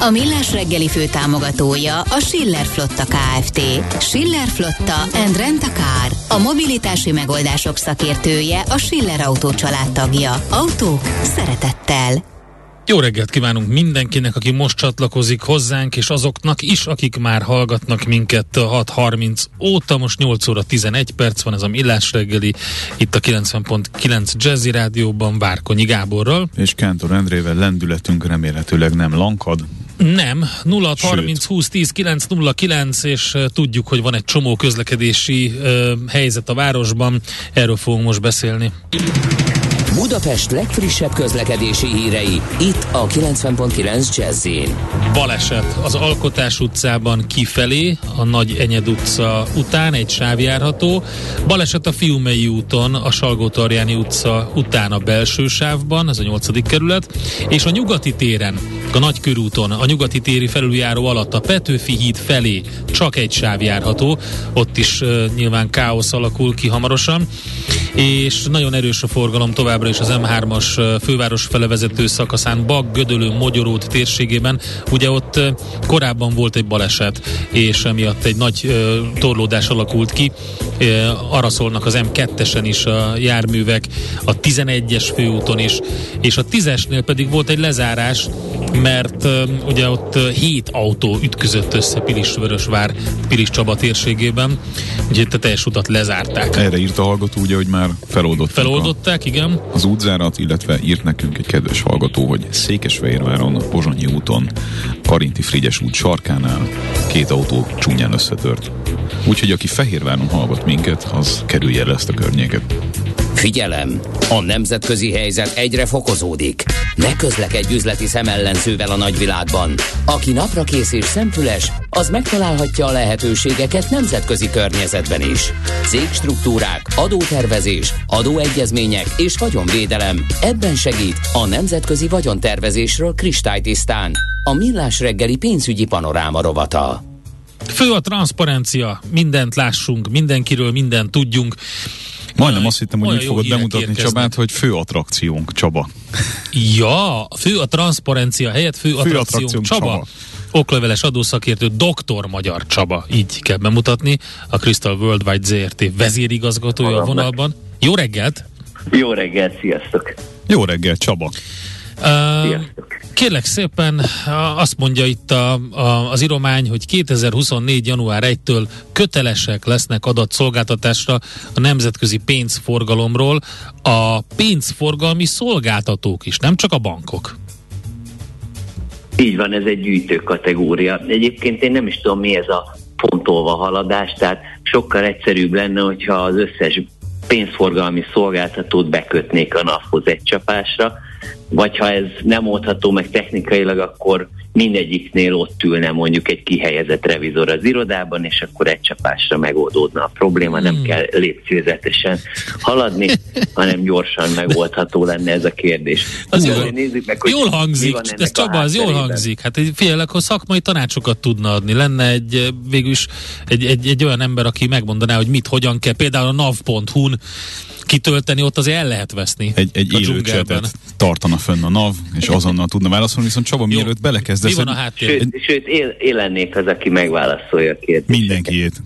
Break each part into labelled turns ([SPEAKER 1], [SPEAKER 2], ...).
[SPEAKER 1] A Millás reggeli fő támogatója a Schiller Flotta KFT. Schiller Flotta and Rent a Car. A mobilitási megoldások szakértője a Schiller Autó tagja. Autók szeretettel.
[SPEAKER 2] Jó reggelt kívánunk mindenkinek, aki most csatlakozik hozzánk, és azoknak is, akik már hallgatnak minket 6.30 óta, most 8 óra 11 perc van ez a Millás reggeli, itt a 90.9 Jazzy Rádióban Várkonyi Gáborral.
[SPEAKER 3] És Kántor Endrével lendületünk remélhetőleg nem lankad,
[SPEAKER 2] nem, 0 30 20 10 9 0 9, és tudjuk, hogy van egy csomó közlekedési uh, helyzet a városban, erről fogunk most beszélni.
[SPEAKER 4] Budapest legfrissebb közlekedési hírei, itt a 90.9 jazz
[SPEAKER 2] Baleset az Alkotás utcában kifelé, a Nagy Enyed utca után egy sáv járható. Baleset a Fiumei úton, a salgó utca után a belső sávban, ez a 8. kerület, és a Nyugati téren, a Nagykörúton, a Nyugati téri felüljáró alatt a Petőfi híd felé csak egy sáv járható, ott is uh, nyilván káosz alakul ki hamarosan, és nagyon erős a forgalom továbbra továbbra is az M3-as főváros felevezető szakaszán Bag, Gödölő, Magyarót térségében. Ugye ott korábban volt egy baleset, és emiatt egy nagy torlódás alakult ki. Arra szólnak az M2-esen is a járművek, a 11-es főúton is, és a 10-esnél pedig volt egy lezárás, mert ugye ott 7 autó ütközött össze Pilis-Vörösvár, Pilis Csaba térségében, úgyhogy a teljes utat lezárták.
[SPEAKER 3] Erre írt a hallgató ugye, hogy már feloldották.
[SPEAKER 2] Feloldották, a, igen.
[SPEAKER 3] Az útzárat, illetve írt nekünk egy kedves hallgató, hogy Székesfehérváron, Pozsonyi úton, Karinti Frigyes út sarkánál két autó csúnyán összetört. Úgyhogy aki Fehérváron hallgat minket, az kerülje el ezt a környéket.
[SPEAKER 4] Figyelem! A nemzetközi helyzet egyre fokozódik. Ne közlekedj üzleti szemellenzővel a nagyvilágban. Aki napra kész és szemfüles, az megtalálhatja a lehetőségeket nemzetközi környezetben is. Cégstruktúrák, adótervezés, adóegyezmények és vagyonvédelem. Ebben segít a Nemzetközi Vagyontervezésről kristálytisztán. A Millás reggeli pénzügyi panoráma rovata.
[SPEAKER 2] Fő a transzparencia, mindent lássunk, mindenkiről mindent tudjunk.
[SPEAKER 3] Majdnem azt hittem, hogy úgy fogod bemutatni érkeznek. Csabát, hogy fő attrakciónk Csaba.
[SPEAKER 2] Ja, fő a transzparencia helyett fő, fő attrakciónk, attrakciónk Csaba. Csaba. Okleveles adószakértő Doktor Magyar Csaba, így kell bemutatni, a Crystal Worldwide ZRT vezérigazgatója a vonalban. Jó reggelt!
[SPEAKER 5] Jó reggelt, sziasztok!
[SPEAKER 3] Jó reggelt, Csaba!
[SPEAKER 2] Uh, kérlek szépen, azt mondja itt a, a, az iromány, hogy 2024. január 1-től kötelesek lesznek adatszolgáltatásra a nemzetközi pénzforgalomról a pénzforgalmi szolgáltatók is, nem csak a bankok.
[SPEAKER 5] Így van, ez egy gyűjtő kategória. Egyébként én nem is tudom, mi ez a pontolva haladás, tehát sokkal egyszerűbb lenne, hogyha az összes pénzforgalmi szolgáltatót bekötnék a NAV-hoz egy csapásra, vagy ha ez nem oldható meg technikailag, akkor mindegyiknél ott ülne mondjuk egy kihelyezett revizor az irodában, és akkor egy csapásra megoldódna a probléma, nem hmm. kell lépcsőzetesen haladni, hanem gyorsan megoldható lenne ez a kérdés.
[SPEAKER 2] Az jól, nézzük meg, hogy jól hangzik, ez Csaba, az jól hangzik. Hát figyelj, akkor szakmai tanácsokat tudna adni. Lenne egy végülis egy, egy, egy olyan ember, aki megmondaná, hogy mit, hogyan kell, például a nav.hu-n kitölteni, ott azért el lehet veszni.
[SPEAKER 3] Egy, egy élő tartana fönn a NAV, és azonnal tudna válaszolni, viszont Csaba, mielőtt belekezdesz...
[SPEAKER 2] Mi van a háttér?
[SPEAKER 5] Sőt, sőt él, én lennék az, aki megválaszolja a kérdést.
[SPEAKER 3] Mindenkiét.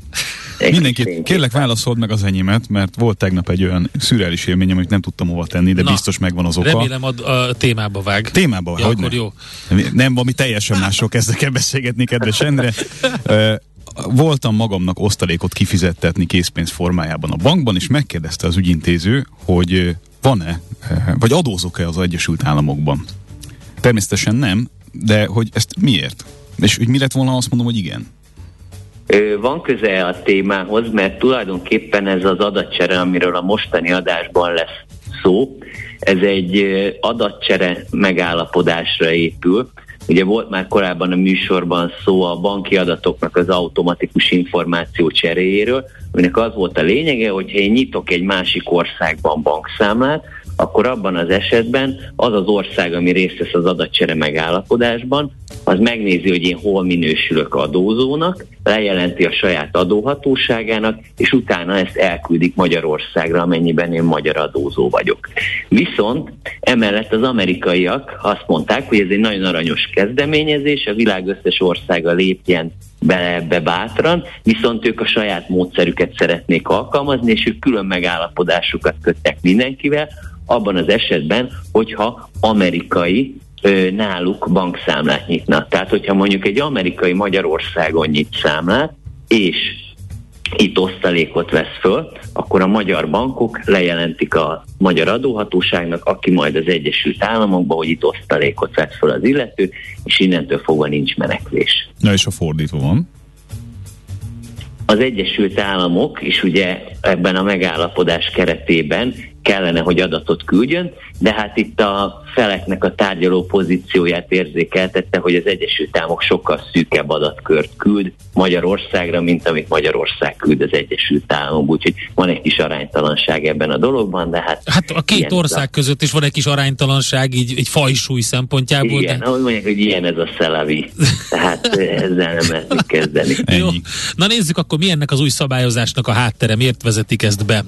[SPEAKER 3] Mindenkit, kérlek válaszold meg az enyémet, mert volt tegnap egy olyan szürreális élményem, amit nem tudtam hova tenni, de Na, biztos megvan az oka.
[SPEAKER 2] Remélem a, a témába vág.
[SPEAKER 3] Témába,
[SPEAKER 2] ja,
[SPEAKER 3] hogy
[SPEAKER 2] akkor ne. jó.
[SPEAKER 3] Nem, valami teljesen másról kezdek el beszélgetni, kedves Endre voltam magamnak osztalékot kifizettetni készpénz formájában a bankban, és megkérdezte az ügyintéző, hogy van-e, vagy adózok-e az Egyesült Államokban. Természetesen nem, de hogy ezt miért? És hogy mi lett volna, azt mondom, hogy igen.
[SPEAKER 5] Van köze a témához, mert tulajdonképpen ez az adatcsere, amiről a mostani adásban lesz szó, ez egy adatcsere megállapodásra épül, Ugye volt már korábban a műsorban szó a banki adatoknak az automatikus információ cseréjéről, aminek az volt a lényege, hogy ha én nyitok egy másik országban bankszámlát, akkor abban az esetben az az ország, ami részt vesz az adatcsere megállapodásban, az megnézi, hogy én hol minősülök adózónak, lejelenti a saját adóhatóságának, és utána ezt elküldik Magyarországra, amennyiben én magyar adózó vagyok. Viszont emellett az amerikaiak azt mondták, hogy ez egy nagyon aranyos kezdeményezés, a világ összes országa lépjen bele ebbe bátran, viszont ők a saját módszerüket szeretnék alkalmazni, és ők külön megállapodásukat köttek mindenkivel, abban az esetben, hogyha amerikai náluk bankszámlát nyitna. Tehát, hogyha mondjuk egy amerikai Magyarországon nyit számlát, és itt osztalékot vesz föl, akkor a magyar bankok lejelentik a magyar adóhatóságnak, aki majd az Egyesült Államokba, hogy itt osztalékot vesz föl az illető, és innentől fogva nincs menekvés.
[SPEAKER 3] Na és a fordítva van?
[SPEAKER 5] Az Egyesült Államok is ugye ebben a megállapodás keretében kellene, hogy adatot küldjön, de hát itt a feleknek a tárgyaló pozícióját érzékeltette, hogy az Egyesült Államok sokkal szűkebb adatkört küld Magyarországra, mint amit Magyarország küld az Egyesült Államok, úgyhogy van egy kis aránytalanság ebben a dologban, de hát...
[SPEAKER 2] Hát a két ország a... között is van egy kis aránytalanság, így egy fajsúly szempontjából.
[SPEAKER 5] Igen, de... ahogy mondják, hogy ilyen ez a szelavi, tehát ezzel nem lehet kezdeni.
[SPEAKER 2] Jó. Na nézzük akkor, mi ennek az új szabályozásnak a háttere, miért vezetik ezt be?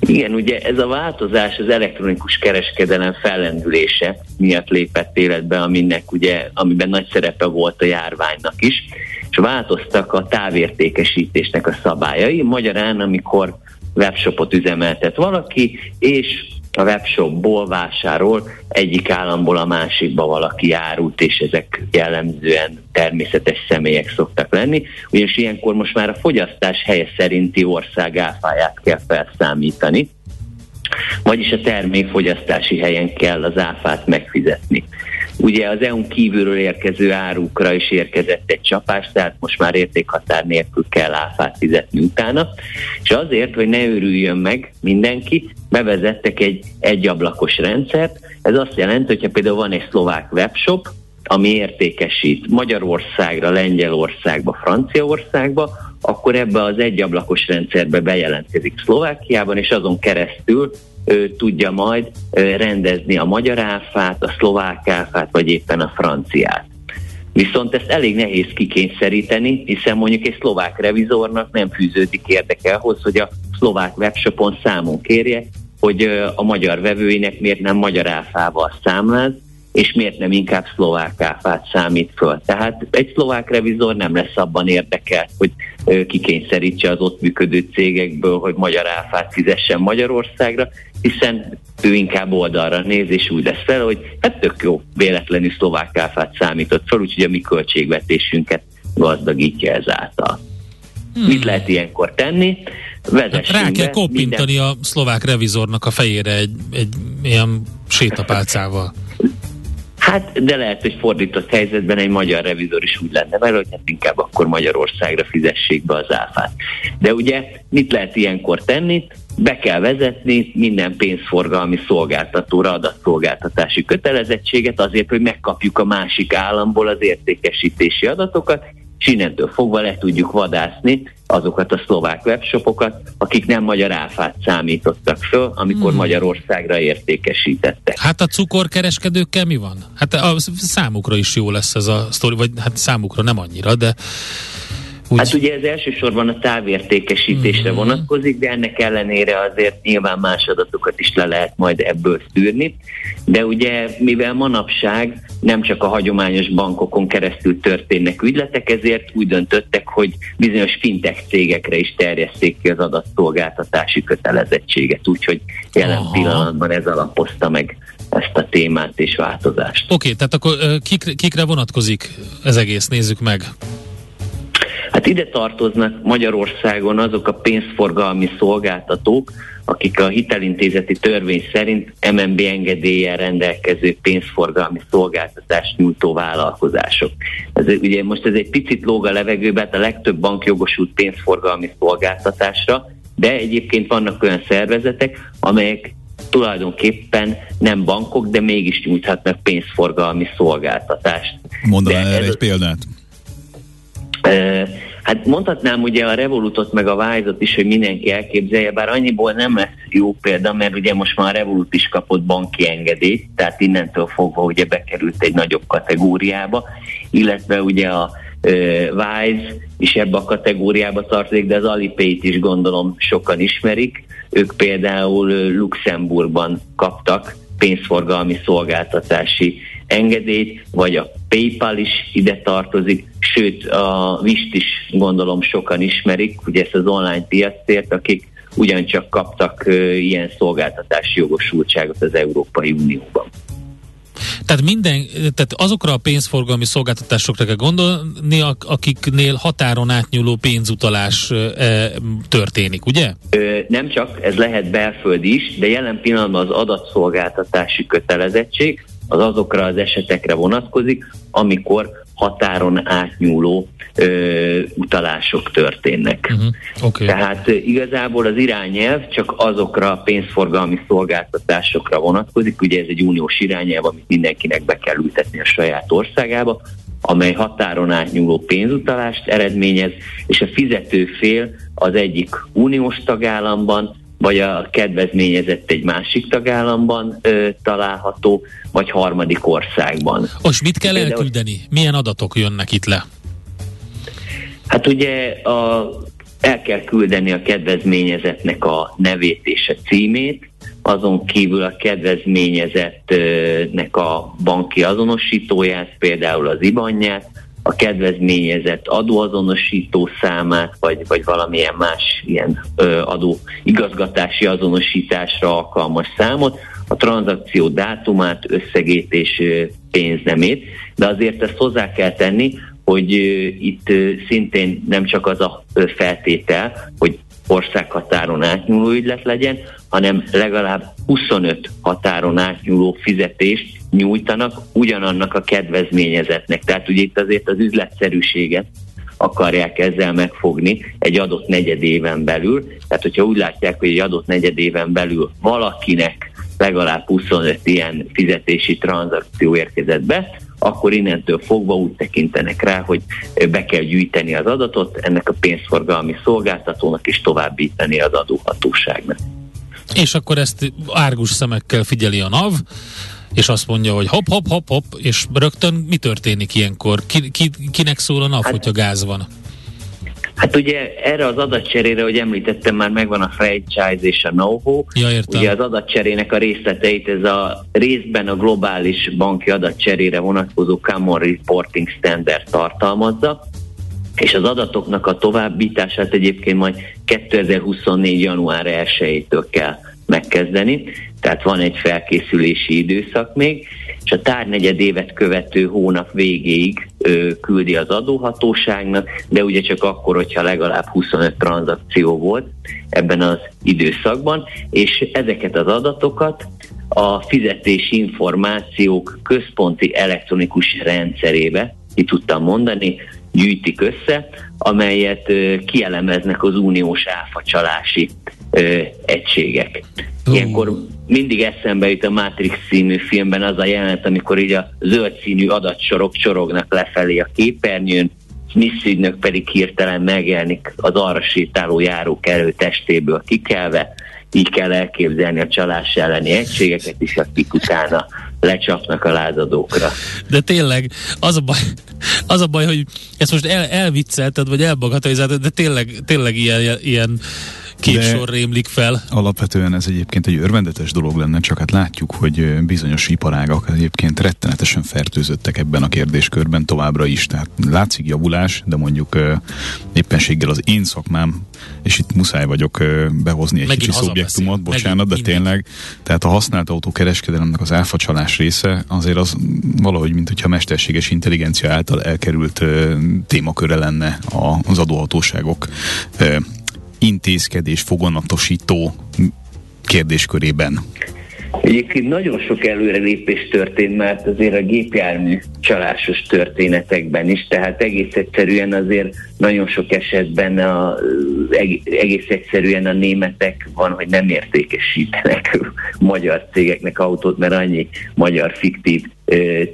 [SPEAKER 5] Igen, ugye ez a változás az elektronikus kereskedelem fellendülése miatt lépett életbe, aminek ugye, amiben nagy szerepe volt a járványnak is, és változtak a távértékesítésnek a szabályai. Magyarán, amikor webshopot üzemeltet valaki, és a webshopból vásárol, egyik államból a másikba valaki árult, és ezek jellemzően természetes személyek szoktak lenni, ugyanis ilyenkor most már a fogyasztás helye szerinti ország áfáját kell felszámítani, vagyis a termék fogyasztási helyen kell az áfát megfizetni. Ugye az EU-n kívülről érkező árukra is érkezett egy csapás, tehát most már értékhatár nélkül kell áfát fizetni utána, és azért, hogy ne őrüljön meg mindenki, bevezettek egy egyablakos rendszert. Ez azt jelenti, hogyha például van egy szlovák webshop, ami értékesít Magyarországra, Lengyelországba, Franciaországba, akkor ebbe az egyablakos rendszerbe bejelentkezik Szlovákiában, és azon keresztül tudja majd rendezni a magyar áfát, a szlovák áfát, vagy éppen a franciát. Viszont ezt elég nehéz kikényszeríteni, hiszen mondjuk egy szlovák revizornak nem fűződik érdeke ahhoz, hogy a szlovák webshopon számon kérje, hogy a magyar vevőinek miért nem magyar áfával számláz, és miért nem inkább szlovák áfát számít föl. Tehát egy szlovák revizor nem lesz abban érdekelt, hogy kikényszerítse az ott működő cégekből, hogy magyar áfát fizessen Magyarországra, hiszen ő inkább oldalra néz, és úgy lesz fel, hogy hát tök jó, véletlenül szlovák áfát számított fel, úgyhogy a mi költségvetésünket gazdagítja ezáltal. Hmm. Mit lehet ilyenkor tenni?
[SPEAKER 2] Hát rá kell koppintani minden... a szlovák revizornak a fejére egy, egy ilyen sétapálcával.
[SPEAKER 5] Hát, de lehet, hogy fordított helyzetben egy magyar revizor is úgy lenne mert hogy hát inkább akkor Magyarországra fizessék be az áfát. De ugye mit lehet ilyenkor tenni? Be kell vezetni minden pénzforgalmi szolgáltatóra adatszolgáltatási kötelezettséget azért, hogy megkapjuk a másik államból az értékesítési adatokat, és innentől fogva le tudjuk vadászni azokat a szlovák webshopokat, akik nem magyar áfát számítottak föl, amikor hmm. Magyarországra értékesítettek.
[SPEAKER 2] Hát a cukorkereskedőkkel mi van? Hát a számukra is jó lesz ez a sztori, vagy hát számukra nem annyira, de
[SPEAKER 5] úgy. Hát ugye ez elsősorban a távértékesítésre uh-huh. vonatkozik, de ennek ellenére azért nyilván más adatokat is le lehet majd ebből szűrni. De ugye mivel manapság nem csak a hagyományos bankokon keresztül történnek ügyletek, ezért úgy döntöttek, hogy bizonyos fintech cégekre is terjesszék ki az adatszolgáltatási kötelezettséget. Úgyhogy jelen Aha. pillanatban ez alapozta meg ezt a témát és változást.
[SPEAKER 2] Oké, okay, tehát akkor kik, kikre vonatkozik ez egész? Nézzük meg.
[SPEAKER 5] Hát ide tartoznak Magyarországon azok a pénzforgalmi szolgáltatók, akik a hitelintézeti törvény szerint MNB engedéllyel rendelkező pénzforgalmi szolgáltatást nyújtó vállalkozások. Ez, ugye most ez egy picit lóg a levegőbe, hát a legtöbb bank jogosult pénzforgalmi szolgáltatásra, de egyébként vannak olyan szervezetek, amelyek tulajdonképpen nem bankok, de mégis nyújthatnak pénzforgalmi szolgáltatást.
[SPEAKER 3] Mondanál erre egy példát?
[SPEAKER 5] Hát mondhatnám ugye a Revolutot meg a Wise-ot is, hogy mindenki elképzelje, bár annyiból nem lesz jó példa, mert ugye most már a Revolut is kapott banki engedélyt, tehát innentől fogva ugye bekerült egy nagyobb kategóriába, illetve ugye a Wise is ebbe a kategóriába tartozik, de az Alipay-t is gondolom sokan ismerik. Ők például Luxemburgban kaptak pénzforgalmi szolgáltatási engedélyt, vagy a PayPal is ide tartozik, sőt a Vist is gondolom sokan ismerik, ugye ezt az online piacért, akik ugyancsak kaptak ilyen szolgáltatási jogosultságot az Európai Unióban.
[SPEAKER 2] Tehát minden, tehát azokra a pénzforgalmi szolgáltatásokra kell gondolni, akiknél határon átnyúló pénzutalás e, történik, ugye?
[SPEAKER 5] Ö, nem csak, ez lehet belföldi is, de jelen pillanatban az adatszolgáltatási kötelezettség az azokra az esetekre vonatkozik, amikor határon átnyúló ö, utalások történnek. Uh-huh. Okay. Tehát igazából az irányelv csak azokra a pénzforgalmi szolgáltatásokra vonatkozik, ugye ez egy uniós irányelv, amit mindenkinek be kell ültetni a saját országába, amely határon átnyúló pénzutalást eredményez, és a fizető fél az egyik uniós tagállamban, vagy a kedvezményezett egy másik tagállamban ö, található, vagy harmadik országban.
[SPEAKER 2] Most mit kell elküldeni? Milyen adatok jönnek itt le?
[SPEAKER 5] Hát ugye a, el kell küldeni a kedvezményezetnek a nevét és a címét, azon kívül a kedvezményezettnek a banki azonosítóját, például az IBANját, a kedvezményezett adóazonosító számát, vagy, vagy valamilyen más ilyen ö, adó igazgatási azonosításra alkalmas számot, a tranzakció dátumát, összegét és pénznemét, de azért ezt hozzá kell tenni, hogy itt szintén nem csak az a feltétel, hogy országhatáron átnyúló ügylet legyen, hanem legalább 25 határon átnyúló fizetést nyújtanak ugyanannak a kedvezményezetnek. Tehát ugye itt azért az üzletszerűséget akarják ezzel megfogni egy adott negyed éven belül. Tehát, hogyha úgy látják, hogy egy adott negyed éven belül valakinek legalább 25 ilyen fizetési tranzakció érkezett be, akkor innentől fogva úgy tekintenek rá, hogy be kell gyűjteni az adatot, ennek a pénzforgalmi szolgáltatónak is továbbítani az adóhatóságnak.
[SPEAKER 2] És akkor ezt árgus szemekkel figyeli a NAV, és azt mondja, hogy hop, hop, hop, hop, és rögtön mi történik ilyenkor? Ki, ki, kinek szól a NAV, hát, hogyha gáz van?
[SPEAKER 5] Hát ugye erre az adatcserére, hogy említettem, már megvan a franchise és a know-how.
[SPEAKER 2] Ja, értem.
[SPEAKER 5] Ugye az adatcserének a részleteit ez a részben a globális banki adatcserére vonatkozó Common Reporting Standard tartalmazza, és az adatoknak a továbbítását egyébként majd 2024. január 1-től kell megkezdeni, tehát van egy felkészülési időszak még, és a tárnegyed évet követő hónap végéig ö, küldi az adóhatóságnak, de ugye csak akkor, hogyha legalább 25 tranzakció volt ebben az időszakban, és ezeket az adatokat a fizetési információk központi elektronikus rendszerébe ki tudtam mondani, gyűjtik össze, amelyet kielemeznek az uniós áfacsalási egységek. Ilyenkor mindig eszembe jut a Matrix című filmben az a jelenet, amikor így a zöld színű adatsorok csorognak lefelé a képernyőn, Smith ügynök pedig hirtelen megjelenik az arra sétáló járók testéből kikelve, így kell elképzelni a csalás elleni egységeket is, akik utána lecsapnak a lázadókra.
[SPEAKER 2] De tényleg, az a baj, az a baj hogy ezt most el, elviccelted, vagy elbagatalizáltad, de tényleg, tényleg ilyen, ilyen sor rémlik fel.
[SPEAKER 3] Alapvetően ez egyébként egy örvendetes dolog lenne, csak hát látjuk, hogy bizonyos iparágak egyébként rettenetesen fertőzöttek ebben a kérdéskörben továbbra is. Tehát látszik javulás, de mondjuk éppenséggel az én szakmám, és itt muszáj vagyok behozni egy Megint kicsi szubjektumot, bocsánat, de tényleg, tehát a használt autó kereskedelemnek az áfacsalás része azért az valahogy, mint hogyha mesterséges intelligencia által elkerült témaköre lenne az adóhatóságok intézkedés foganatosító kérdéskörében.
[SPEAKER 5] Egyébként nagyon sok előrelépés történt már azért a gépjármű csalásos történetekben is, tehát egész egyszerűen azért nagyon sok esetben a, egész egyszerűen a németek van, hogy nem értékesítenek magyar cégeknek autót, mert annyi magyar fiktív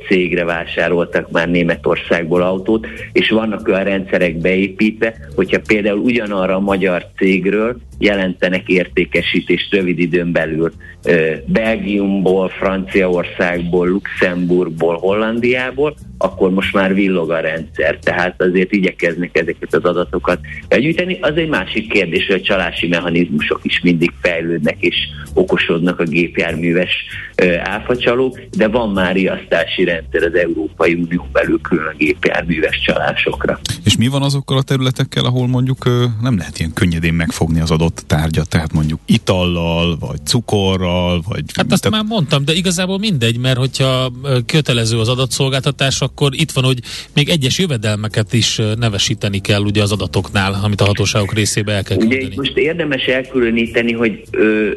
[SPEAKER 5] cégre vásároltak már Németországból autót, és vannak olyan rendszerek beépítve, hogyha például ugyanarra a magyar cégről jelentenek értékesítést rövid időn belül Belgiumból, Franciaországból, Luxemburgból, Hollandiából, akkor most már villog a rendszer, tehát azért igyekeznek ezeket az adatokat begyűjteni. Az egy másik kérdés, hogy a csalási mechanizmusok is mindig fejlődnek és okosodnak a gépjárműves áfacsalók, de van már riasztási rendszer az Európai Unió belül külön a gépjárműves csalásokra.
[SPEAKER 3] És mi van azokkal a területekkel, ahol mondjuk nem lehet ilyen könnyedén megfogni az adott tárgyat, tehát mondjuk itallal, vagy cukorral, vagy...
[SPEAKER 2] Hát azt tehát... már mondtam, de igazából mindegy, mert hogyha kötelező az adatszolgáltatás, akkor itt van, hogy még egyes jövedelmeket is nevesíteni kell ugye az adatoknál, amit a hatóságok részébe el kell
[SPEAKER 5] küldeni. Ugye most érdemes elkülöníteni, hogy ö,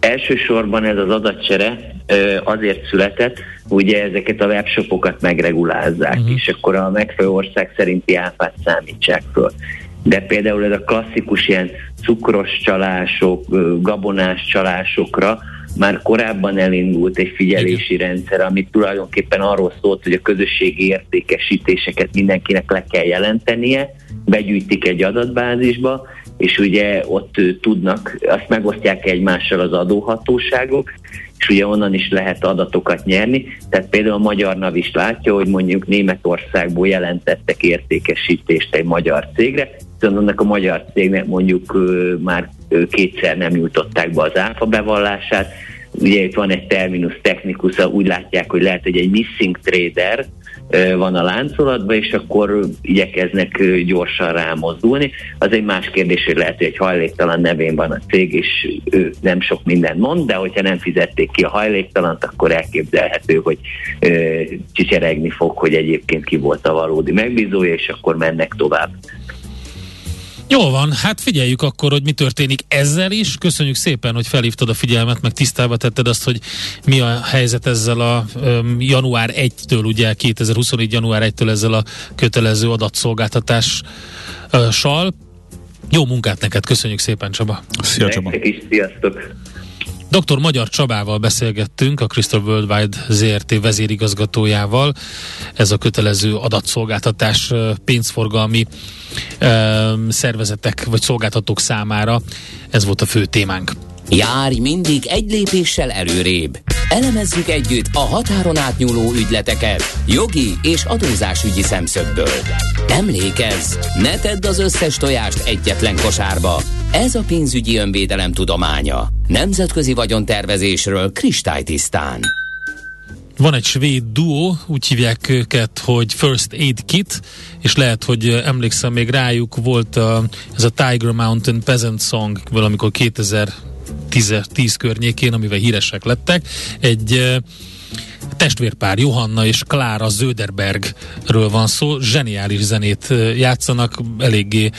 [SPEAKER 5] elsősorban ez az adatcsere ö, azért született, ugye ezeket a webshopokat megregulázzák, uh-huh. és akkor a megfelelő ország szerinti áfát számítsák föl. De például ez a klasszikus ilyen cukros csalások, gabonás csalásokra már korábban elindult egy figyelési Igen. rendszer, amit tulajdonképpen arról szólt, hogy a közösségi értékesítéseket mindenkinek le kell jelentenie, begyűjtik egy adatbázisba, és ugye ott tudnak, azt megosztják egymással az adóhatóságok, és ugye onnan is lehet adatokat nyerni. Tehát például a Magyar NAV is látja, hogy mondjuk Németországból jelentettek értékesítést egy magyar cégre, viszont annak a magyar cégnek mondjuk már kétszer nem nyújtották be az áfa bevallását. Ugye itt van egy terminus technikus, úgy látják, hogy lehet, hogy egy missing trader van a láncolatban, és akkor igyekeznek gyorsan rámozdulni. Az egy más kérdés, hogy lehet, hogy egy hajléktalan nevén van a cég, és ő nem sok mindent mond, de hogyha nem fizették ki a hajléktalant, akkor elképzelhető, hogy csicseregni fog, hogy egyébként ki volt a valódi megbízója, és akkor mennek tovább.
[SPEAKER 2] Jó van, hát figyeljük akkor, hogy mi történik ezzel is. Köszönjük szépen, hogy felhívtad a figyelmet, meg tisztába tetted azt, hogy mi a helyzet ezzel a um, január 1-től, ugye 2024. január 1-től ezzel a kötelező adatszolgáltatással. Jó munkát neked, köszönjük szépen Csaba.
[SPEAKER 3] Szia Csaba.
[SPEAKER 5] is, sziasztok.
[SPEAKER 2] Dr. Magyar Csabával beszélgettünk, a Crystal Worldwide ZRT vezérigazgatójával. Ez a kötelező adatszolgáltatás pénzforgalmi szervezetek vagy szolgáltatók számára. Ez volt a fő témánk.
[SPEAKER 4] Járj mindig egy lépéssel előrébb. Elemezzük együtt a határon átnyúló ügyleteket jogi és adózásügyi szemszögből. Emlékezz, ne tedd az összes tojást egyetlen kosárba. Ez a pénzügyi önvédelem tudománya. Nemzetközi vagyontervezésről kristálytisztán.
[SPEAKER 2] Van egy svéd duó, úgy hívják őket, hogy First Aid Kit, és lehet, hogy emlékszem még rájuk, volt a, ez a Tiger Mountain Peasant Song, valamikor 2010 környékén, amivel híresek lettek. Egy testvérpár Johanna és Klára Zöderbergről van szó, zseniális zenét játszanak, eléggé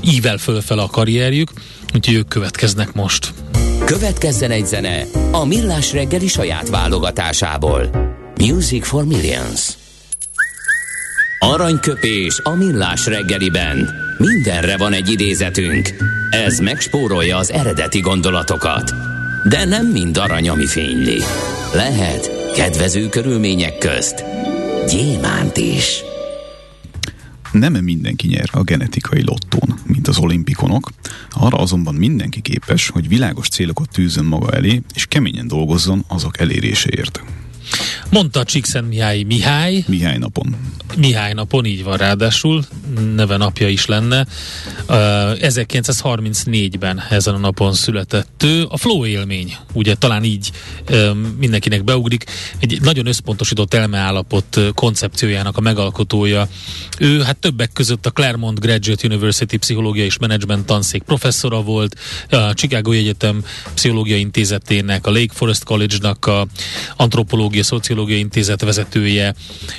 [SPEAKER 2] ível fölfel a karrierjük, úgyhogy ők következnek most.
[SPEAKER 4] Következzen egy zene a Millás reggeli saját válogatásából. Music for Millions. Aranyköpés a Millás reggeliben. Mindenre van egy idézetünk. Ez megspórolja az eredeti gondolatokat. De nem mind arany, ami fényli. Lehet kedvező körülmények közt gyémánt is.
[SPEAKER 3] Nem mindenki nyer a genetikai lottón, mint az olimpikonok, arra azonban mindenki képes, hogy világos célokat tűzön maga elé, és keményen dolgozzon azok eléréséért.
[SPEAKER 2] Mondta Csíkszent Mihály Mihály.
[SPEAKER 3] Mihály napon.
[SPEAKER 2] Mihály napon, így van ráadásul, neve napja is lenne. Uh, 1934-ben ezen a napon született ő. A flow élmény, ugye talán így mindenkinek beugrik, egy nagyon összpontosított elmeállapot koncepciójának a megalkotója. Ő hát többek között a Claremont Graduate University pszichológia és menedzsment tanszék professzora volt, a Chicago Egyetem pszichológia intézetének, a Lake Forest College-nak a antropológia Szociológiai Intézet vezetője,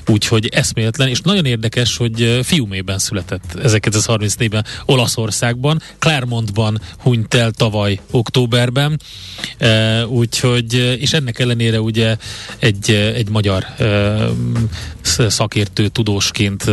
[SPEAKER 2] úgyhogy eszméletlen, és nagyon érdekes, hogy fiumében született 1934-ben Olaszországban, Clermontban hunyt el tavaly októberben, úgyhogy, és ennek ellenére ugye egy, egy magyar szakértő tudósként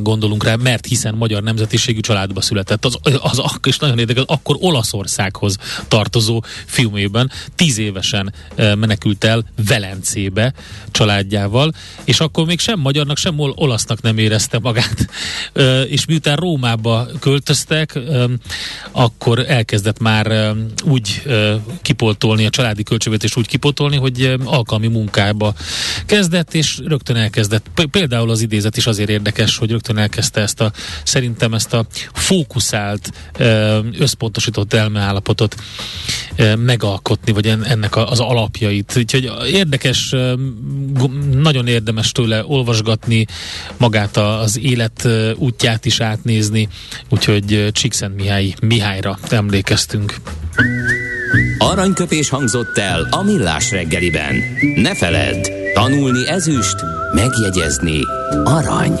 [SPEAKER 2] gondolunk rá, mert hiszen magyar nemzetiségű családba született. Az, az, az és nagyon érdekes, akkor Olaszországhoz tartozó filmében tíz évesen menekült el Velencébe családjával, és akkor még sem magyarnak, sem olasznak nem érezte magát. És miután Rómába költöztek, akkor elkezdett már úgy kipoltolni, a családi költségvetést úgy kipoltolni, hogy alkalmi munkába kezdett, és rögtön elkezdett. Például az idézet is azért érdekes, hogy rögtön elkezdte ezt a, szerintem ezt a fókuszált, összpontosított elmeállapotot megalkotni, vagy ennek az alapjait. Úgyhogy érdekes, nagyon érdemes tőle olvasgatni, magát az élet útját is átnézni, úgyhogy Csíkszent Mihály Mihályra emlékeztünk.
[SPEAKER 4] Aranyköpés hangzott el a millás reggeliben. Ne feledd, tanulni ezüst, megjegyezni arany.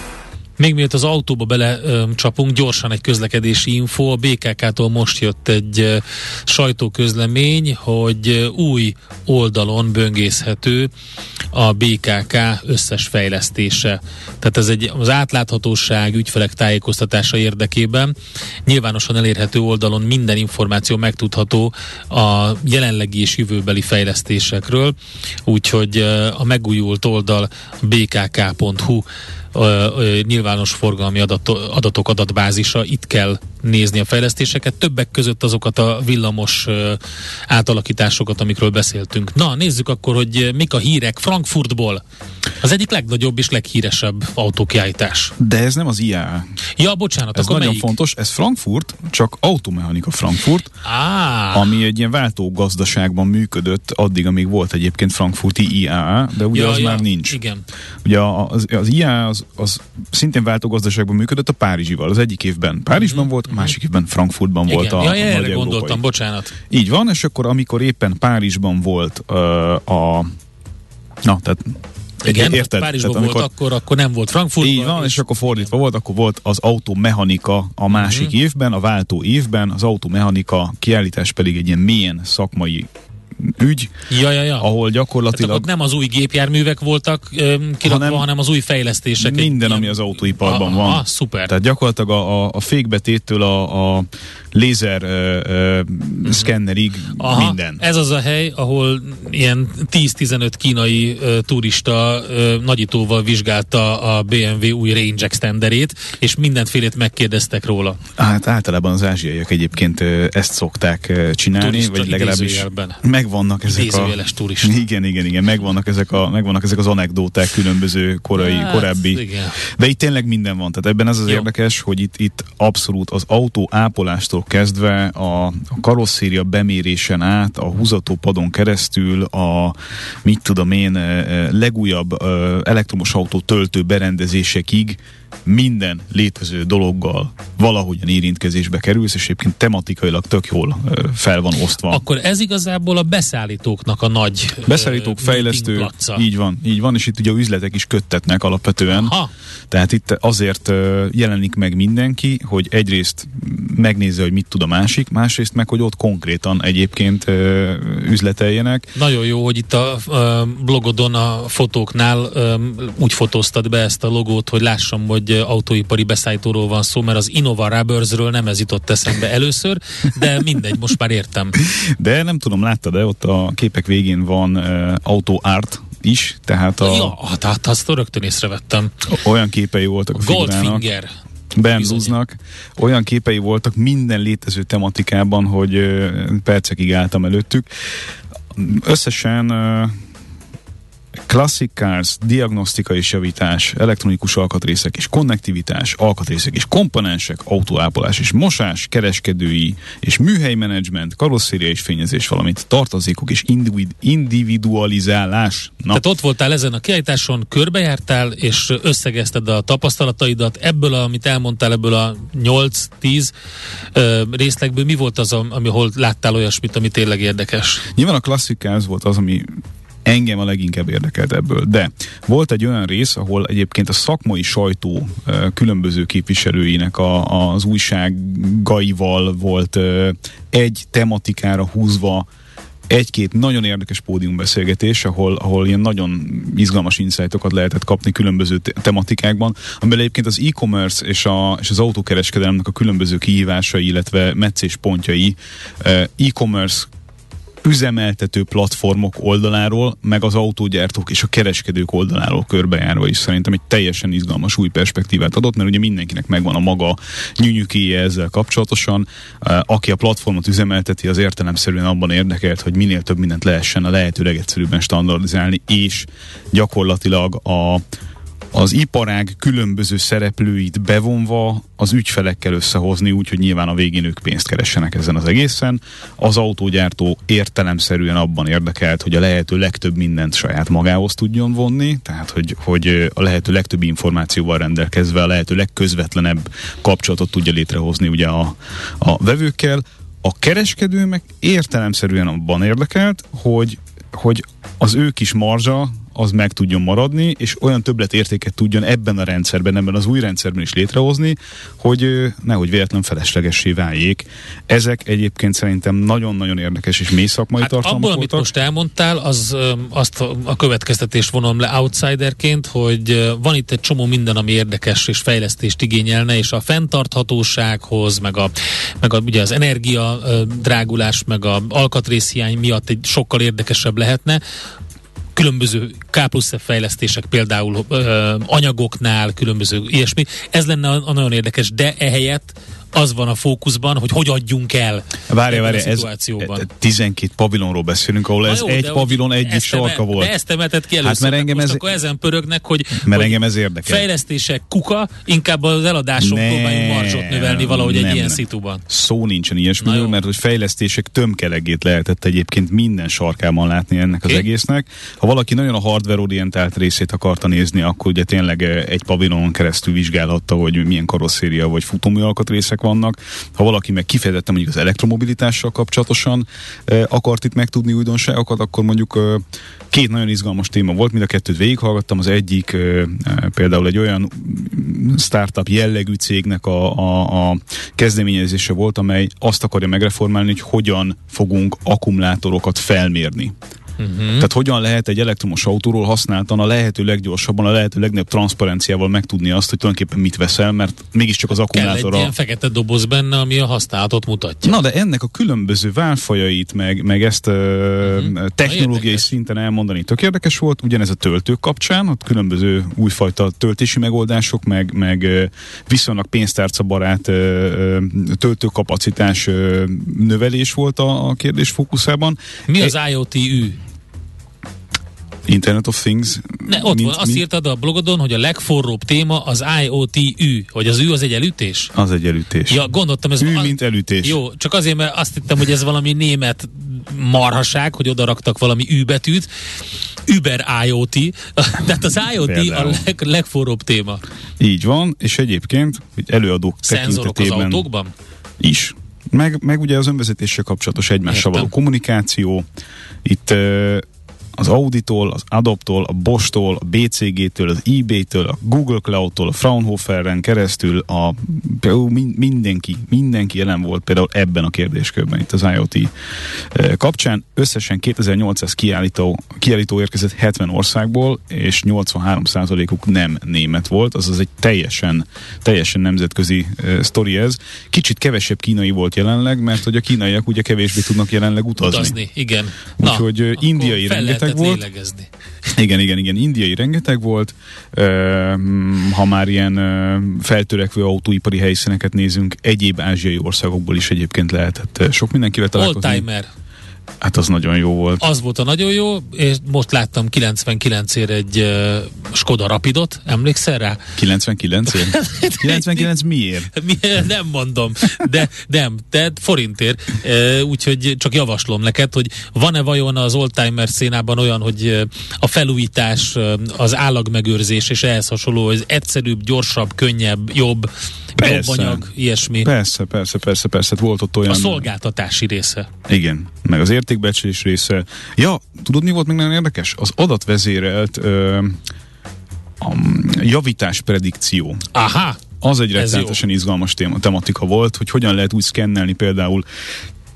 [SPEAKER 2] Még mielőtt az autóba bele ö, csapunk, gyorsan egy közlekedési info. A BKK-tól most jött egy sajtóközlemény, hogy új oldalon böngészhető a BKK összes fejlesztése. Tehát ez egy az átláthatóság, ügyfelek tájékoztatása érdekében nyilvánosan elérhető oldalon minden információ megtudható a jelenlegi és jövőbeli fejlesztésekről, úgyhogy a megújult oldal bkk.hu nyilvános forgalmi adatok adatbázisa, itt kell nézni a fejlesztéseket, többek között azokat a villamos átalakításokat, amikről beszéltünk. Na, nézzük akkor, hogy mik a hírek Frankfurtból. Az egyik legnagyobb és leghíresebb autókiállítás.
[SPEAKER 3] De ez nem az IA.
[SPEAKER 2] Ja, bocsánat,
[SPEAKER 3] ez
[SPEAKER 2] akkor
[SPEAKER 3] nagyon
[SPEAKER 2] melyik?
[SPEAKER 3] fontos. Ez Frankfurt, csak automechanika Frankfurt,
[SPEAKER 2] Á,
[SPEAKER 3] ami egy ilyen váltógazdaságban működött addig, amíg volt egyébként frankfurti IAA, de ugye
[SPEAKER 2] ja,
[SPEAKER 3] az
[SPEAKER 2] ja,
[SPEAKER 3] már nincs.
[SPEAKER 2] Igen.
[SPEAKER 3] Ugye az, az IA az, az szintén váltógazdaságban működött a Párizsival. Az egyik évben Párizsban volt, a másik évben Frankfurtban volt
[SPEAKER 2] igen.
[SPEAKER 3] a,
[SPEAKER 2] ja,
[SPEAKER 3] a
[SPEAKER 2] erre
[SPEAKER 3] nagy európai.
[SPEAKER 2] gondoltam, bocsánat.
[SPEAKER 3] Így van, és akkor amikor éppen Párizsban volt uh, a... Na, tehát
[SPEAKER 2] Igen,
[SPEAKER 3] érted?
[SPEAKER 2] Párizsban
[SPEAKER 3] Tehát
[SPEAKER 2] volt akkor, akkor nem volt Frankfurtban.
[SPEAKER 3] így van, és, akkor fordítva volt, akkor volt az automechanika a másik
[SPEAKER 2] Mhm.
[SPEAKER 3] évben, a váltó évben, az automechanika kiállítás pedig egy ilyen milyen szakmai ügy,
[SPEAKER 2] Ja, ja, ja.
[SPEAKER 3] ahol
[SPEAKER 2] Tehát
[SPEAKER 3] gyakorlatilag
[SPEAKER 2] akkor nem az új gépjárművek voltak öm, kirakva, hanem,
[SPEAKER 3] Hanem
[SPEAKER 2] az új fejlesztések. egy
[SPEAKER 3] minden, ami
[SPEAKER 2] ilyen-
[SPEAKER 3] az autóiparban
[SPEAKER 2] Ah,
[SPEAKER 3] van.
[SPEAKER 2] Ah, szuper.
[SPEAKER 3] Tehát gyakorlatilag a, a, a fékbetéttől a, a lézer ö, ö, szkennerig
[SPEAKER 2] Mhm. Aha,
[SPEAKER 3] minden.
[SPEAKER 2] Ez az a hely, ahol ilyen 10-15 kínai ö, turista ö, nagyítóval vizsgálta a BMW új Range Extenderét, és mindenfélét megkérdeztek róla.
[SPEAKER 3] Hát általában az ázsiaiak egyébként ö, ezt szokták ö, csinálni,
[SPEAKER 2] Turista
[SPEAKER 3] vagy legalábbis megvannak ezek a...
[SPEAKER 2] Turista.
[SPEAKER 3] Igen, igen, igen, megvannak ezek, a, megvannak ezek az anekdóták különböző korai,
[SPEAKER 2] Hát,
[SPEAKER 3] korábbi.
[SPEAKER 2] igen.
[SPEAKER 3] De itt tényleg minden van. Tehát ebben az az
[SPEAKER 2] Jó.
[SPEAKER 3] érdekes, hogy itt, itt abszolút az autó ápolástól kezdve a, a karosszéria bemérésen át, a húzatópadon keresztül, a mit tudom én, ö, ö, legújabb ö, elektromos autó töltő berendezésekig minden létező dologgal valahogyan érintkezésbe kerülsz, és egyébként tematikailag tök jól fel van osztva.
[SPEAKER 2] Akkor ez igazából a beszállítóknak a nagy
[SPEAKER 3] Beszállítók, fejlesztő, így van, így van, és itt ugye a üzletek is köttetnek alapvetően.
[SPEAKER 2] Ha,
[SPEAKER 3] Tehát itt azért jelenik meg mindenki, hogy egyrészt megnézze, hogy mit tud a másik, másrészt meg, hogy ott konkrétan egyébként üzleteljenek.
[SPEAKER 2] nagyon jó, hogy itt a blogodon a fotóknál úgy fotóztad be ezt a logót, hogy lássam, hogy ö, autóipari beszállítóról van szó, mert az Innova Rubbersről nem ez jutott eszembe először, de mindegy, most már értem.
[SPEAKER 3] De nem tudom, láttad de ott a képek végén van uh, auto art is, tehát a,
[SPEAKER 2] Ja, tehát azt rögtön észrevettem.
[SPEAKER 3] olyan képei voltak a figurának.
[SPEAKER 2] Goldfinger.
[SPEAKER 3] Ben. Luznak olyan képei voltak minden létező tematikában, hogy percekig álltam előttük. Összesen Classic Cars, diagnosztika és javítás, elektronikus alkatrészek és konnektivitás, alkatrészek és komponensek, autóápolás és mosás, kereskedői és műhelymenedzsment, karosszéria és fényezés, valamint tartozékok és individ- individualizálás.
[SPEAKER 2] Na. Tehát ott voltál ezen a kiállításon, körbejártál, és összegezted a tapasztalataidat. Ebből, amit elmondtál, ebből a 8-10 részlegből mi volt az, ami hol láttál olyasmit, ami tényleg érdekes?
[SPEAKER 3] Nyilván a Classic Cars volt az, ami engem a leginkább érdekelt ebből. De volt egy olyan rész, ahol egyébként a szakmai sajtó különböző képviselőinek a, az újságaival volt egy tematikára húzva egy-két nagyon érdekes pódiumbeszélgetés, ahol, ahol ilyen nagyon izgalmas insightokat lehetett kapni különböző te- tematikákban, amiben egyébként az e-commerce és, a, és az autókereskedelemnek a különböző kihívásai, illetve meccéspontjai e-commerce üzemeltető platformok oldaláról, meg az autógyártók és a kereskedők oldaláról körbejárva is szerintem egy teljesen izgalmas új perspektívát adott, mert ugye mindenkinek megvan a maga nyűnyükéje ezzel kapcsolatosan. Aki a platformot üzemelteti, az értelemszerűen abban érdekelt, hogy minél több mindent lehessen a lehető legegyszerűbben standardizálni, és gyakorlatilag a az iparág különböző szereplőit bevonva az ügyfelekkel összehozni, úgyhogy nyilván a végén ők pénzt keressenek ezen az egészen. Az autógyártó értelemszerűen abban érdekelt, hogy a lehető legtöbb mindent saját magához tudjon vonni, tehát hogy, hogy a lehető legtöbb információval rendelkezve a lehető legközvetlenebb kapcsolatot tudja létrehozni ugye a, a vevőkkel. A kereskedő meg értelemszerűen abban érdekelt, hogy hogy az ő kis marzsa az meg tudjon maradni, és olyan többletértéket tudjon ebben a rendszerben, ebben az új rendszerben is létrehozni, hogy nehogy véletlen feleslegessé váljék. Ezek egyébként szerintem nagyon-nagyon érdekes és mély szakmai
[SPEAKER 2] hát
[SPEAKER 3] tartalmak
[SPEAKER 2] abból,
[SPEAKER 3] voltak.
[SPEAKER 2] amit most elmondtál, az azt a következtetést vonom le outsiderként, hogy van itt egy csomó minden, ami érdekes és fejlesztést igényelne, és a fenntarthatósághoz, meg, a, meg a, ugye az energia drágulás, meg a alkatrészhiány miatt egy sokkal érdekesebb lehetne különböző K plusz fejlesztések például ö, anyagoknál, különböző ilyesmi. Ez lenne a, a nagyon érdekes, de ehelyett az van a fókuszban, hogy hogy adjunk el
[SPEAKER 3] várja, várja, ez, ez 12 pavilonról beszélünk, ahol ez jó, egy pavilon egyik sarka volt.
[SPEAKER 2] De ezt emelted ki először, hát, mert engem ez, akkor ezen pörögnek, hogy,
[SPEAKER 3] mert engem ez érdekel.
[SPEAKER 2] fejlesztések kuka, inkább az eladások ne, próbáljunk marzsot növelni valahogy nem, egy ilyen szituban.
[SPEAKER 3] Szó nincsen ilyesmiről, mert hogy fejlesztések tömkelegét lehetett egyébként minden sarkában látni ennek okay. az egésznek. Ha valaki nagyon a hardware orientált részét akarta nézni, akkor ugye tényleg egy pavilonon keresztül vizsgálhatta, hogy milyen karosszéria vagy futómű alkatrészek vannak. Ha valaki meg kifejezetten mondjuk az elektromobilitással kapcsolatosan akart itt megtudni újdonságokat, akkor mondjuk két nagyon izgalmas téma volt, mind a kettőt végighallgattam. Az egyik például egy olyan startup jellegű cégnek a, a, a kezdeményezése volt, amely azt akarja megreformálni, hogy hogyan fogunk akkumulátorokat felmérni. Uh-huh. Tehát hogyan lehet egy elektromos autóról használtan a lehető leggyorsabban, a lehető legnagyobb transzparenciával megtudni azt, hogy tulajdonképpen mit veszel, mert mégiscsak az akkumulátor. Kell
[SPEAKER 2] egy ilyen fekete doboz benne, ami a használatot mutatja.
[SPEAKER 3] Na, de ennek a különböző válfajait, meg, meg ezt uh-huh. technológiai szinten elmondani tök érdekes volt. Ugyanez a töltők kapcsán, ott különböző újfajta töltési megoldások, meg, meg viszonylag pénztárca barát töltőkapacitás növelés volt a, a kérdés fókuszában.
[SPEAKER 2] Mi az IoT-ű?
[SPEAKER 3] Internet of Things.
[SPEAKER 2] Ne, ott mint, van, azt mint... írtad a blogodon, hogy a legforróbb téma az IoT-ű, hogy az ű az egy elütés?
[SPEAKER 3] Az egy elütés.
[SPEAKER 2] Ja, gondoltam, ez...
[SPEAKER 3] Ű, a... mint elütés.
[SPEAKER 2] Jó, csak azért, mert azt hittem, hogy ez valami német marhaság, hogy oda raktak valami ű betűt. Uber IoT, tehát az IoT a leg, legforróbb téma.
[SPEAKER 3] Így van, és egyébként, hogy előadók
[SPEAKER 2] Szenzorok az autókban?
[SPEAKER 3] Is. Meg, meg ugye az önvezetéssel kapcsolatos egymással való kommunikáció. Itt az Auditól, az Adoptól, a Bosch-tól, a BCG-től, az eBay-től, a Google Cloud-tól, a Fraunhoferen keresztül a, mindenki, mindenki jelen volt például ebben a kérdéskörben itt az IoT eh, kapcsán. Összesen 2800 kiállító, kiállító érkezett 70 országból, és 83%-uk nem német volt, azaz egy teljesen, teljesen nemzetközi uh, sztori ez. Kicsit kevesebb kínai volt jelenleg, mert hogy a kínaiak ugye kevésbé tudnak jelenleg utazni.
[SPEAKER 2] Utazni, igen.
[SPEAKER 3] Úgyhogy eh, indiai rengeteg rengeteg volt.
[SPEAKER 2] Lélegezni.
[SPEAKER 3] Igen, igen, igen, indiai rengeteg volt. Ha már ilyen feltörekvő autóipari helyszíneket nézünk, egyéb ázsiai országokból is egyébként lehetett sok mindenkivel találkozni.
[SPEAKER 2] Oldtimer.
[SPEAKER 3] Hát az nagyon jó volt.
[SPEAKER 2] Az volt a nagyon jó, és most láttam 99-ért egy uh, Skoda Rapidot, emlékszel rá?
[SPEAKER 3] 99-ért? 99 miért?
[SPEAKER 2] Mi, nem mondom, de nem, de forintért. Uh, úgyhogy csak javaslom neked, hogy van-e vajon az oldtimer szénában olyan, hogy a felújítás, az állagmegőrzés és ehhez hasonló, hogy egyszerűbb, gyorsabb, könnyebb, jobb, persze. jobb anyag, ilyesmi.
[SPEAKER 3] Persze, persze, persze, persze. Volt ott olyan... A
[SPEAKER 2] szolgáltatási része.
[SPEAKER 3] Igen, meg az értékbecsülés része. Ja, tudod mi volt még nagyon érdekes? Az adatvezérelt ö, a javítás predikció.
[SPEAKER 2] Aha!
[SPEAKER 3] Az egy rettenetesen izgalmas téma, tematika volt, hogy hogyan lehet úgy szkennelni például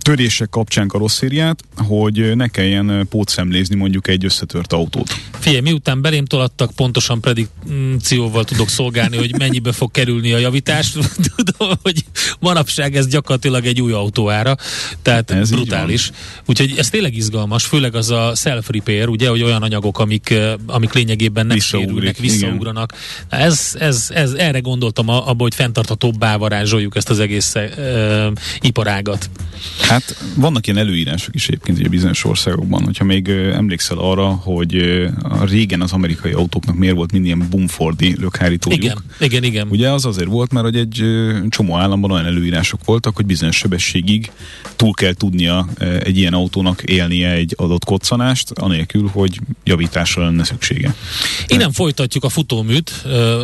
[SPEAKER 3] törések kapcsán karosszériát, hogy ne kelljen pótszemlézni mondjuk egy összetört autót.
[SPEAKER 2] Figyelj, miután belém tolattak, pontosan predikcióval tudok szolgálni, hogy mennyibe fog kerülni a javítás. Tudom, hogy manapság ez gyakorlatilag egy új autóára, tehát ez brutális. Úgyhogy ez tényleg izgalmas, főleg az a self-repair, ugye, hogy olyan anyagok, amik, amik lényegében nem sérülnek, visszaugranak. Ez, ez, ez, erre gondoltam abba, hogy fenntarthatóbbá varázsoljuk ezt az egész uh, iparágat.
[SPEAKER 3] Hát vannak ilyen előírások is egyébként ugye bizonyos országokban, hogyha még emlékszel arra, hogy a régen az amerikai autóknak miért volt minden Bumfordi lökhárítójuk.
[SPEAKER 2] Igen, igen, igen.
[SPEAKER 3] Ugye az azért volt, mert hogy egy csomó államban olyan előírások voltak, hogy bizonyos sebességig túl kell tudnia egy ilyen autónak élnie egy adott koccanást, anélkül, hogy javításra lenne szüksége.
[SPEAKER 2] Innen folytatjuk a futóműt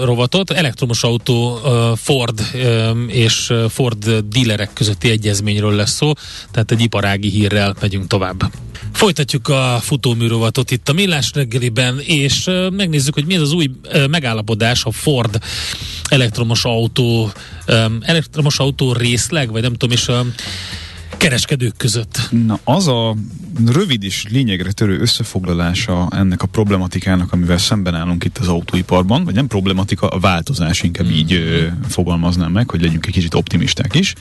[SPEAKER 2] rovatot. Elektromos autó Ford és Ford dílerek közötti egyezményről lesz szó tehát egy iparági hírrel megyünk tovább. Folytatjuk a futóműrovatot itt a Millás reggeliben, és megnézzük, hogy mi ez az új megállapodás a Ford elektromos autó, elektromos autó részleg, vagy nem tudom, a kereskedők között.
[SPEAKER 3] Na, az a rövid és lényegre törő összefoglalása ennek a problematikának, amivel szemben állunk itt az autóiparban, vagy nem problematika, a változás, inkább mm. így ö, fogalmaznám meg, hogy legyünk egy kicsit optimisták is,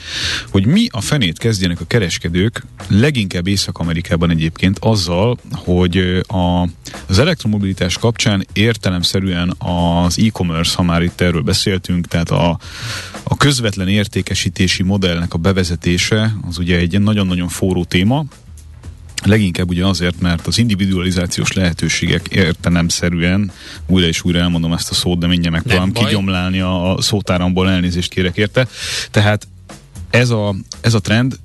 [SPEAKER 3] hogy mi a fenét kezdjenek a kereskedők, leginkább Észak-Amerikában egyébként azzal, hogy a, az elektromobilitás kapcsán értelemszerűen az e-commerce, ha már itt erről beszéltünk, tehát a, a közvetlen értékesítési modellnek a bevezetése, az ugye egy nagyon-nagyon forró téma, Leginkább ugye azért, mert az individualizációs lehetőségek értelemszerűen, újra és újra elmondom ezt a szót, de mindjárt megpróbálom kigyomlálni a, a szótáramból, elnézést kérek érte. Tehát ez a, ez a trend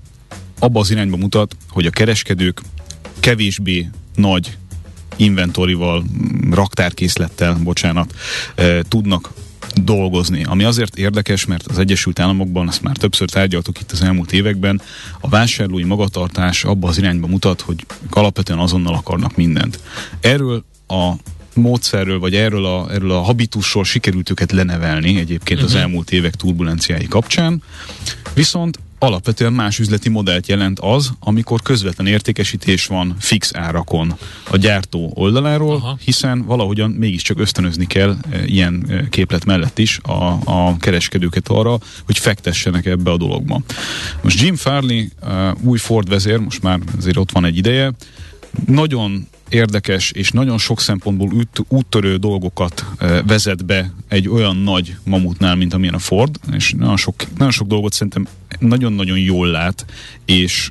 [SPEAKER 3] abba az irányba mutat, hogy a kereskedők kevésbé nagy inventorival, raktárkészlettel, bocsánat, e, tudnak dolgozni. Ami azért érdekes, mert az Egyesült Államokban, ezt már többször tárgyaltuk itt az elmúlt években, a vásárlói magatartás abba az irányba mutat, hogy alapvetően azonnal akarnak mindent. Erről a módszerről, vagy erről a, erről a habitusról sikerült őket lenevelni egyébként uh-huh. az mhm. elmúlt évek turbulenciái kapcsán. Viszont alapvetően más üzleti modellt jelent az, amikor közvetlen értékesítés van fix árakon a gyártó oldaláról, Aha. hiszen valahogyan mégiscsak ösztönözni kell e, ilyen e, képlet mellett is a, a kereskedőket arra, hogy fektessenek ebbe a dologba. Most Jim Farley, uh, új Ford vezér, most már azért ott van egy ideje, nagyon érdekes és nagyon sok szempontból út, úttörő dolgokat e, vezet be egy olyan nagy mamutnál, mint amilyen a Ford, és nagyon sok, nagyon sok dolgot szerintem nagyon-nagyon jól lát, és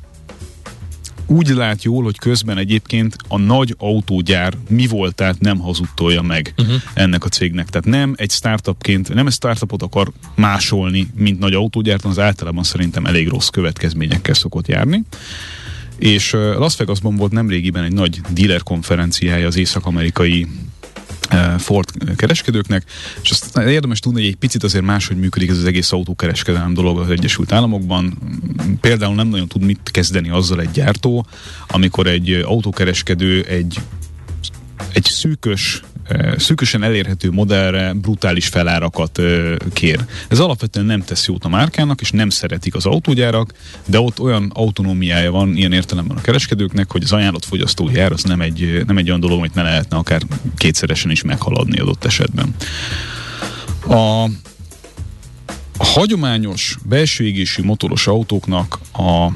[SPEAKER 3] úgy lát jól, hogy közben egyébként a nagy autógyár mi volt, tehát nem hazudtolja meg uh-huh. ennek a cégnek. Tehát nem egy startupként, nem egy startupot akar másolni, mint nagy autógyár, az általában szerintem elég rossz következményekkel szokott járni és Las Vegasban volt nemrégiben egy nagy dealer konferenciája az észak-amerikai Ford kereskedőknek, és azt érdemes tudni, hogy egy picit azért máshogy működik ez az egész autókereskedelem dolog az Egyesült Államokban. Például nem nagyon tud mit kezdeni azzal egy gyártó, amikor egy autókereskedő egy egy szűkös szűkösen elérhető modellre brutális felárakat kér. Ez alapvetően nem tesz jót a márkának, és nem szeretik az autógyárak, de ott olyan autonómiája van ilyen értelemben a kereskedőknek, hogy az ajánlott fogyasztói ár az nem egy, nem egy olyan dolog, amit ne lehetne akár kétszeresen is meghaladni adott esetben. A, a hagyományos belső égésű motoros autóknak a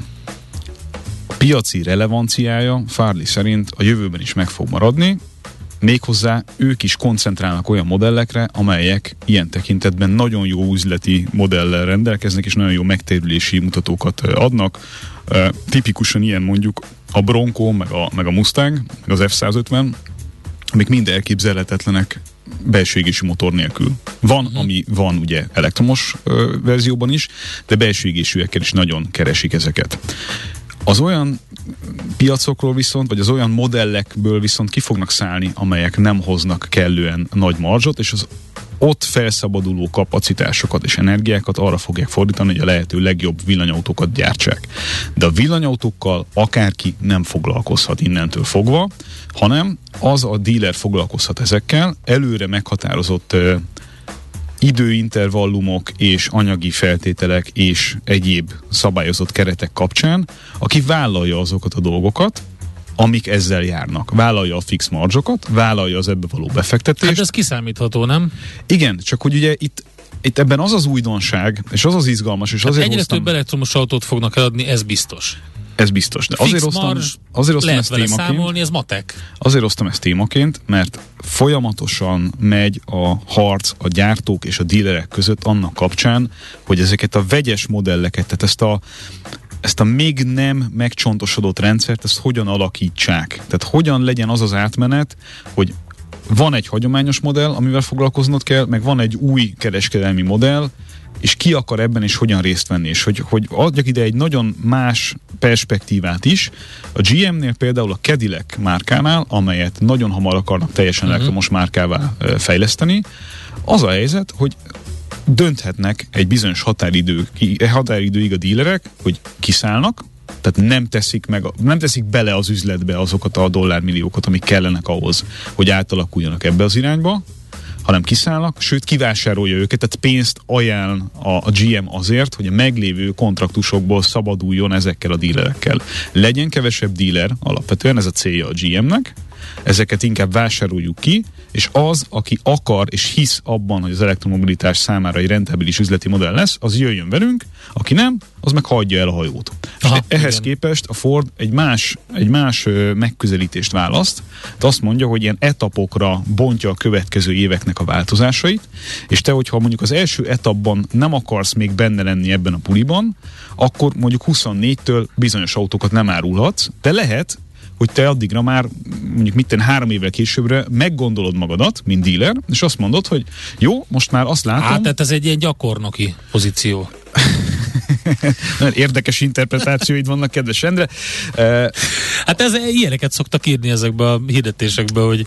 [SPEAKER 3] piaci relevanciája Farley szerint a jövőben is meg fog maradni, Méghozzá ők is koncentrálnak olyan modellekre, amelyek ilyen tekintetben nagyon jó üzleti modellel rendelkeznek, és nagyon jó megtérülési mutatókat adnak. Tipikusan ilyen mondjuk a Bronco, meg a, meg a Mustang, meg az F-150, amik mind elképzelhetetlenek belső égési motor nélkül. Van, uh-huh. ami van ugye elektromos ö, verzióban is, de belső égésűekkel is nagyon keresik ezeket. Az olyan piacokról viszont, vagy az olyan modellekből viszont ki fognak szállni, amelyek nem hoznak kellően nagy marzsot, és az ott felszabaduló kapacitásokat és energiákat arra fogják fordítani, hogy a lehető legjobb villanyautókat gyártsák. De a villanyautókkal akárki nem foglalkozhat innentől fogva, hanem az a díler foglalkozhat ezekkel, előre meghatározott időintervallumok és anyagi feltételek és egyéb szabályozott keretek kapcsán, aki vállalja azokat a dolgokat, amik ezzel járnak. Vállalja a fix marzsokat, vállalja az ebbe való befektetést. Hát
[SPEAKER 2] ez kiszámítható, nem?
[SPEAKER 3] Igen, csak hogy ugye itt itt ebben az az újdonság, és az az izgalmas, és hát azért
[SPEAKER 2] egyre hoztam... több elektromos autót fognak eladni, ez biztos.
[SPEAKER 3] Ez biztos. De azért osztam, azért osztam ezt témaként.
[SPEAKER 2] számolni, ez matek.
[SPEAKER 3] Azért osztam ezt témaként, mert folyamatosan megy a harc a gyártók és a dílerek között annak kapcsán, hogy ezeket a vegyes modelleket, tehát ezt a ezt a még nem megcsontosodott rendszert, ezt hogyan alakítsák. Tehát hogyan legyen az az átmenet, hogy van egy hagyományos modell, amivel foglalkoznod kell, meg van egy új kereskedelmi modell, és ki akar ebben és hogyan részt venni, és hogy, hogy adjak ide egy nagyon más perspektívát is. A GM-nél például a Cadillac márkánál, amelyet nagyon hamar akarnak teljesen uh-huh. elektromos márkává fejleszteni, az a helyzet, hogy dönthetnek egy bizonyos határidő, határidőig a dílerek, hogy kiszállnak, tehát nem teszik, meg, nem teszik bele az üzletbe azokat a dollármilliókat, amik kellenek ahhoz, hogy átalakuljanak ebbe az irányba, hanem kiszállnak, sőt kivásárolja őket, tehát pénzt ajánl a, a GM azért, hogy a meglévő kontraktusokból szabaduljon ezekkel a dílerekkel. Legyen kevesebb díler, alapvetően ez a célja a GM-nek, ezeket inkább vásároljuk ki, és az, aki akar és hisz abban, hogy az elektromobilitás számára egy rentabilis üzleti modell lesz, az jöjjön velünk, aki nem, az meg hagyja el a hajót. Aha, és ehhez igen. képest a Ford egy más, egy más megközelítést választ, de azt mondja, hogy ilyen etapokra bontja a következő éveknek a változásait, és te, hogyha mondjuk az első etapban nem akarsz még benne lenni ebben a puliban, akkor mondjuk 24-től bizonyos autókat nem árulhatsz, de lehet, hogy te addigra már mondjuk mitten három évvel későbbre meggondolod magadat, mint dealer, és azt mondod, hogy jó, most már azt látom... Hát,
[SPEAKER 2] tehát ez egy ilyen gyakornoki pozíció.
[SPEAKER 3] Nagyon érdekes interpretációid vannak, kedves Endre.
[SPEAKER 2] Hát ez ilyeneket szoktak írni ezekbe a hirdetésekbe, hogy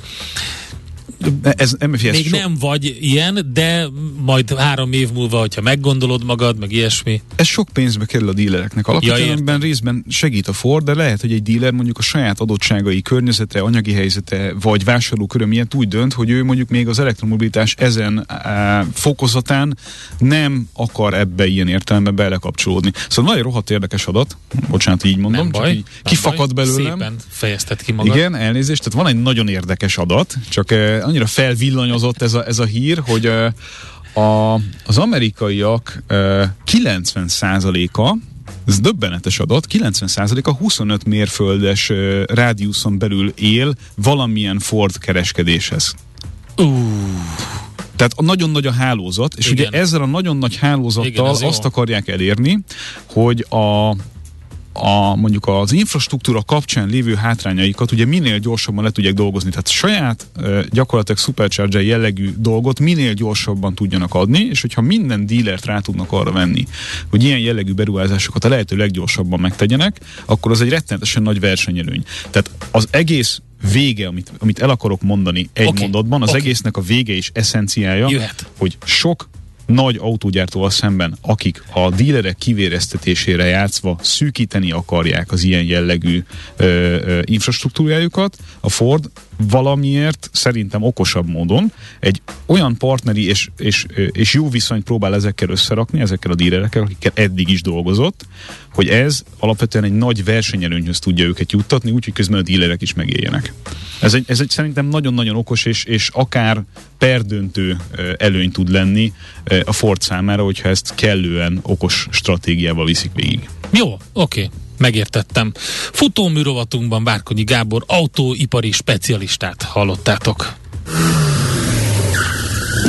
[SPEAKER 3] ez, nem,
[SPEAKER 2] Még so... nem vagy ilyen, de majd három év múlva, hogyha meggondolod magad, meg ilyesmi.
[SPEAKER 3] Ez sok pénzbe kerül a dílereknek. Alapvetően ja, részben segít a Ford, de lehet, hogy egy díler mondjuk a saját adottságai, környezete, anyagi helyzete, vagy vásárlóköröm miatt úgy dönt, hogy ő mondjuk még az elektromobilitás ezen á, fokozatán nem akar ebbe ilyen értelemben belekapcsolódni. Szóval nagyon rohadt érdekes adat, bocsánat, így mondom, nem baj, csak így kifakad baj. belőlem.
[SPEAKER 2] Szépen fejezted ki magad.
[SPEAKER 3] Igen, elnézést, tehát van egy nagyon érdekes adat, csak annyira felvillanyozott ez a, ez a hír, hogy a, az amerikaiak 90%-a ez döbbenetes adat, 90%-a 25 mérföldes rádiuszon belül él valamilyen Ford kereskedéshez.
[SPEAKER 2] Uh.
[SPEAKER 3] Tehát nagyon nagy a hálózat, és Igen. ugye ezzel a nagyon nagy hálózattal Igen, azt akarják elérni, hogy a a, mondjuk az infrastruktúra kapcsán lévő hátrányaikat ugye minél gyorsabban le tudják dolgozni. Tehát saját gyakorlatilag supercharger jellegű dolgot minél gyorsabban tudjanak adni, és hogyha minden dílert rá tudnak arra venni, hogy ilyen jellegű beruházásokat a lehető leggyorsabban megtegyenek, akkor az egy rettenetesen nagy versenyelőny. Tehát az egész vége, amit, amit el akarok mondani egy okay. mondatban, az okay. egésznek a vége és eszenciája, Jöhet. hogy sok nagy autógyártóval szemben, akik a dílerek kivéreztetésére játszva szűkíteni akarják az ilyen jellegű ö, ö, infrastruktúrájukat, a Ford valamiért szerintem okosabb módon egy olyan partneri és, és, és jó viszonyt próbál ezekkel összerakni, ezekkel a dílerekkel, akikkel eddig is dolgozott, hogy ez alapvetően egy nagy versenyelőnyhöz tudja őket juttatni, úgyhogy közben a dílerek is megéljenek. Ez egy, ez egy szerintem nagyon-nagyon okos és, és akár perdöntő előny tud lenni a Ford számára, hogyha ezt kellően okos stratégiával viszik végig.
[SPEAKER 2] Jó, oké. Okay megértettem. Futómű rovatunkban Várkonyi Gábor autóipari specialistát hallottátok.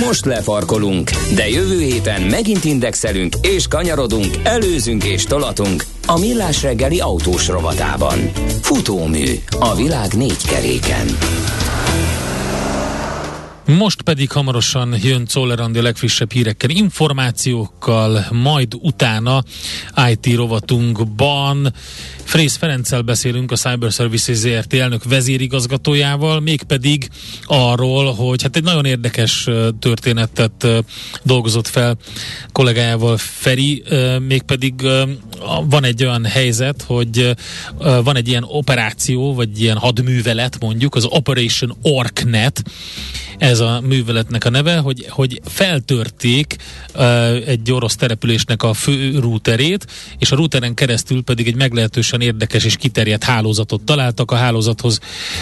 [SPEAKER 4] Most lefarkolunk, de jövő héten megint indexelünk és kanyarodunk, előzünk és tolatunk a Millás reggeli autós rovatában. Futómű a világ négy keréken.
[SPEAKER 2] Most pedig hamarosan jön Czoller Andi a legfrissebb hírekkel, információkkal, majd utána IT rovatunkban. Frész Ferenccel beszélünk a Cyber Services ZRT. elnök vezérigazgatójával, mégpedig arról, hogy hát egy nagyon érdekes történetet dolgozott fel kollégájával Feri, mégpedig van egy olyan helyzet, hogy van egy ilyen operáció, vagy ilyen hadművelet mondjuk, az Operation Orknet, ez a műveletnek a neve, hogy, hogy feltörték uh, egy orosz településnek a fő rúterét, és a rúteren keresztül pedig egy meglehetősen érdekes és kiterjedt hálózatot találtak. A hálózathoz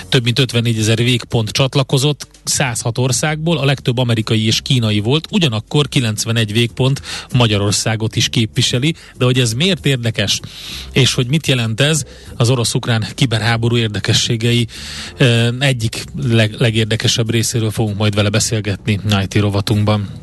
[SPEAKER 2] több mint 54 ezer végpont csatlakozott, 106 országból, a legtöbb amerikai és kínai volt, ugyanakkor 91 végpont Magyarországot is képviseli, de hogy ez miért érdekes, és hogy mit jelent ez, az orosz-ukrán kiberháború érdekességei egyik leg, legérdekesebb részéről fogunk majd vele beszélgetni Nighty rovatunkban.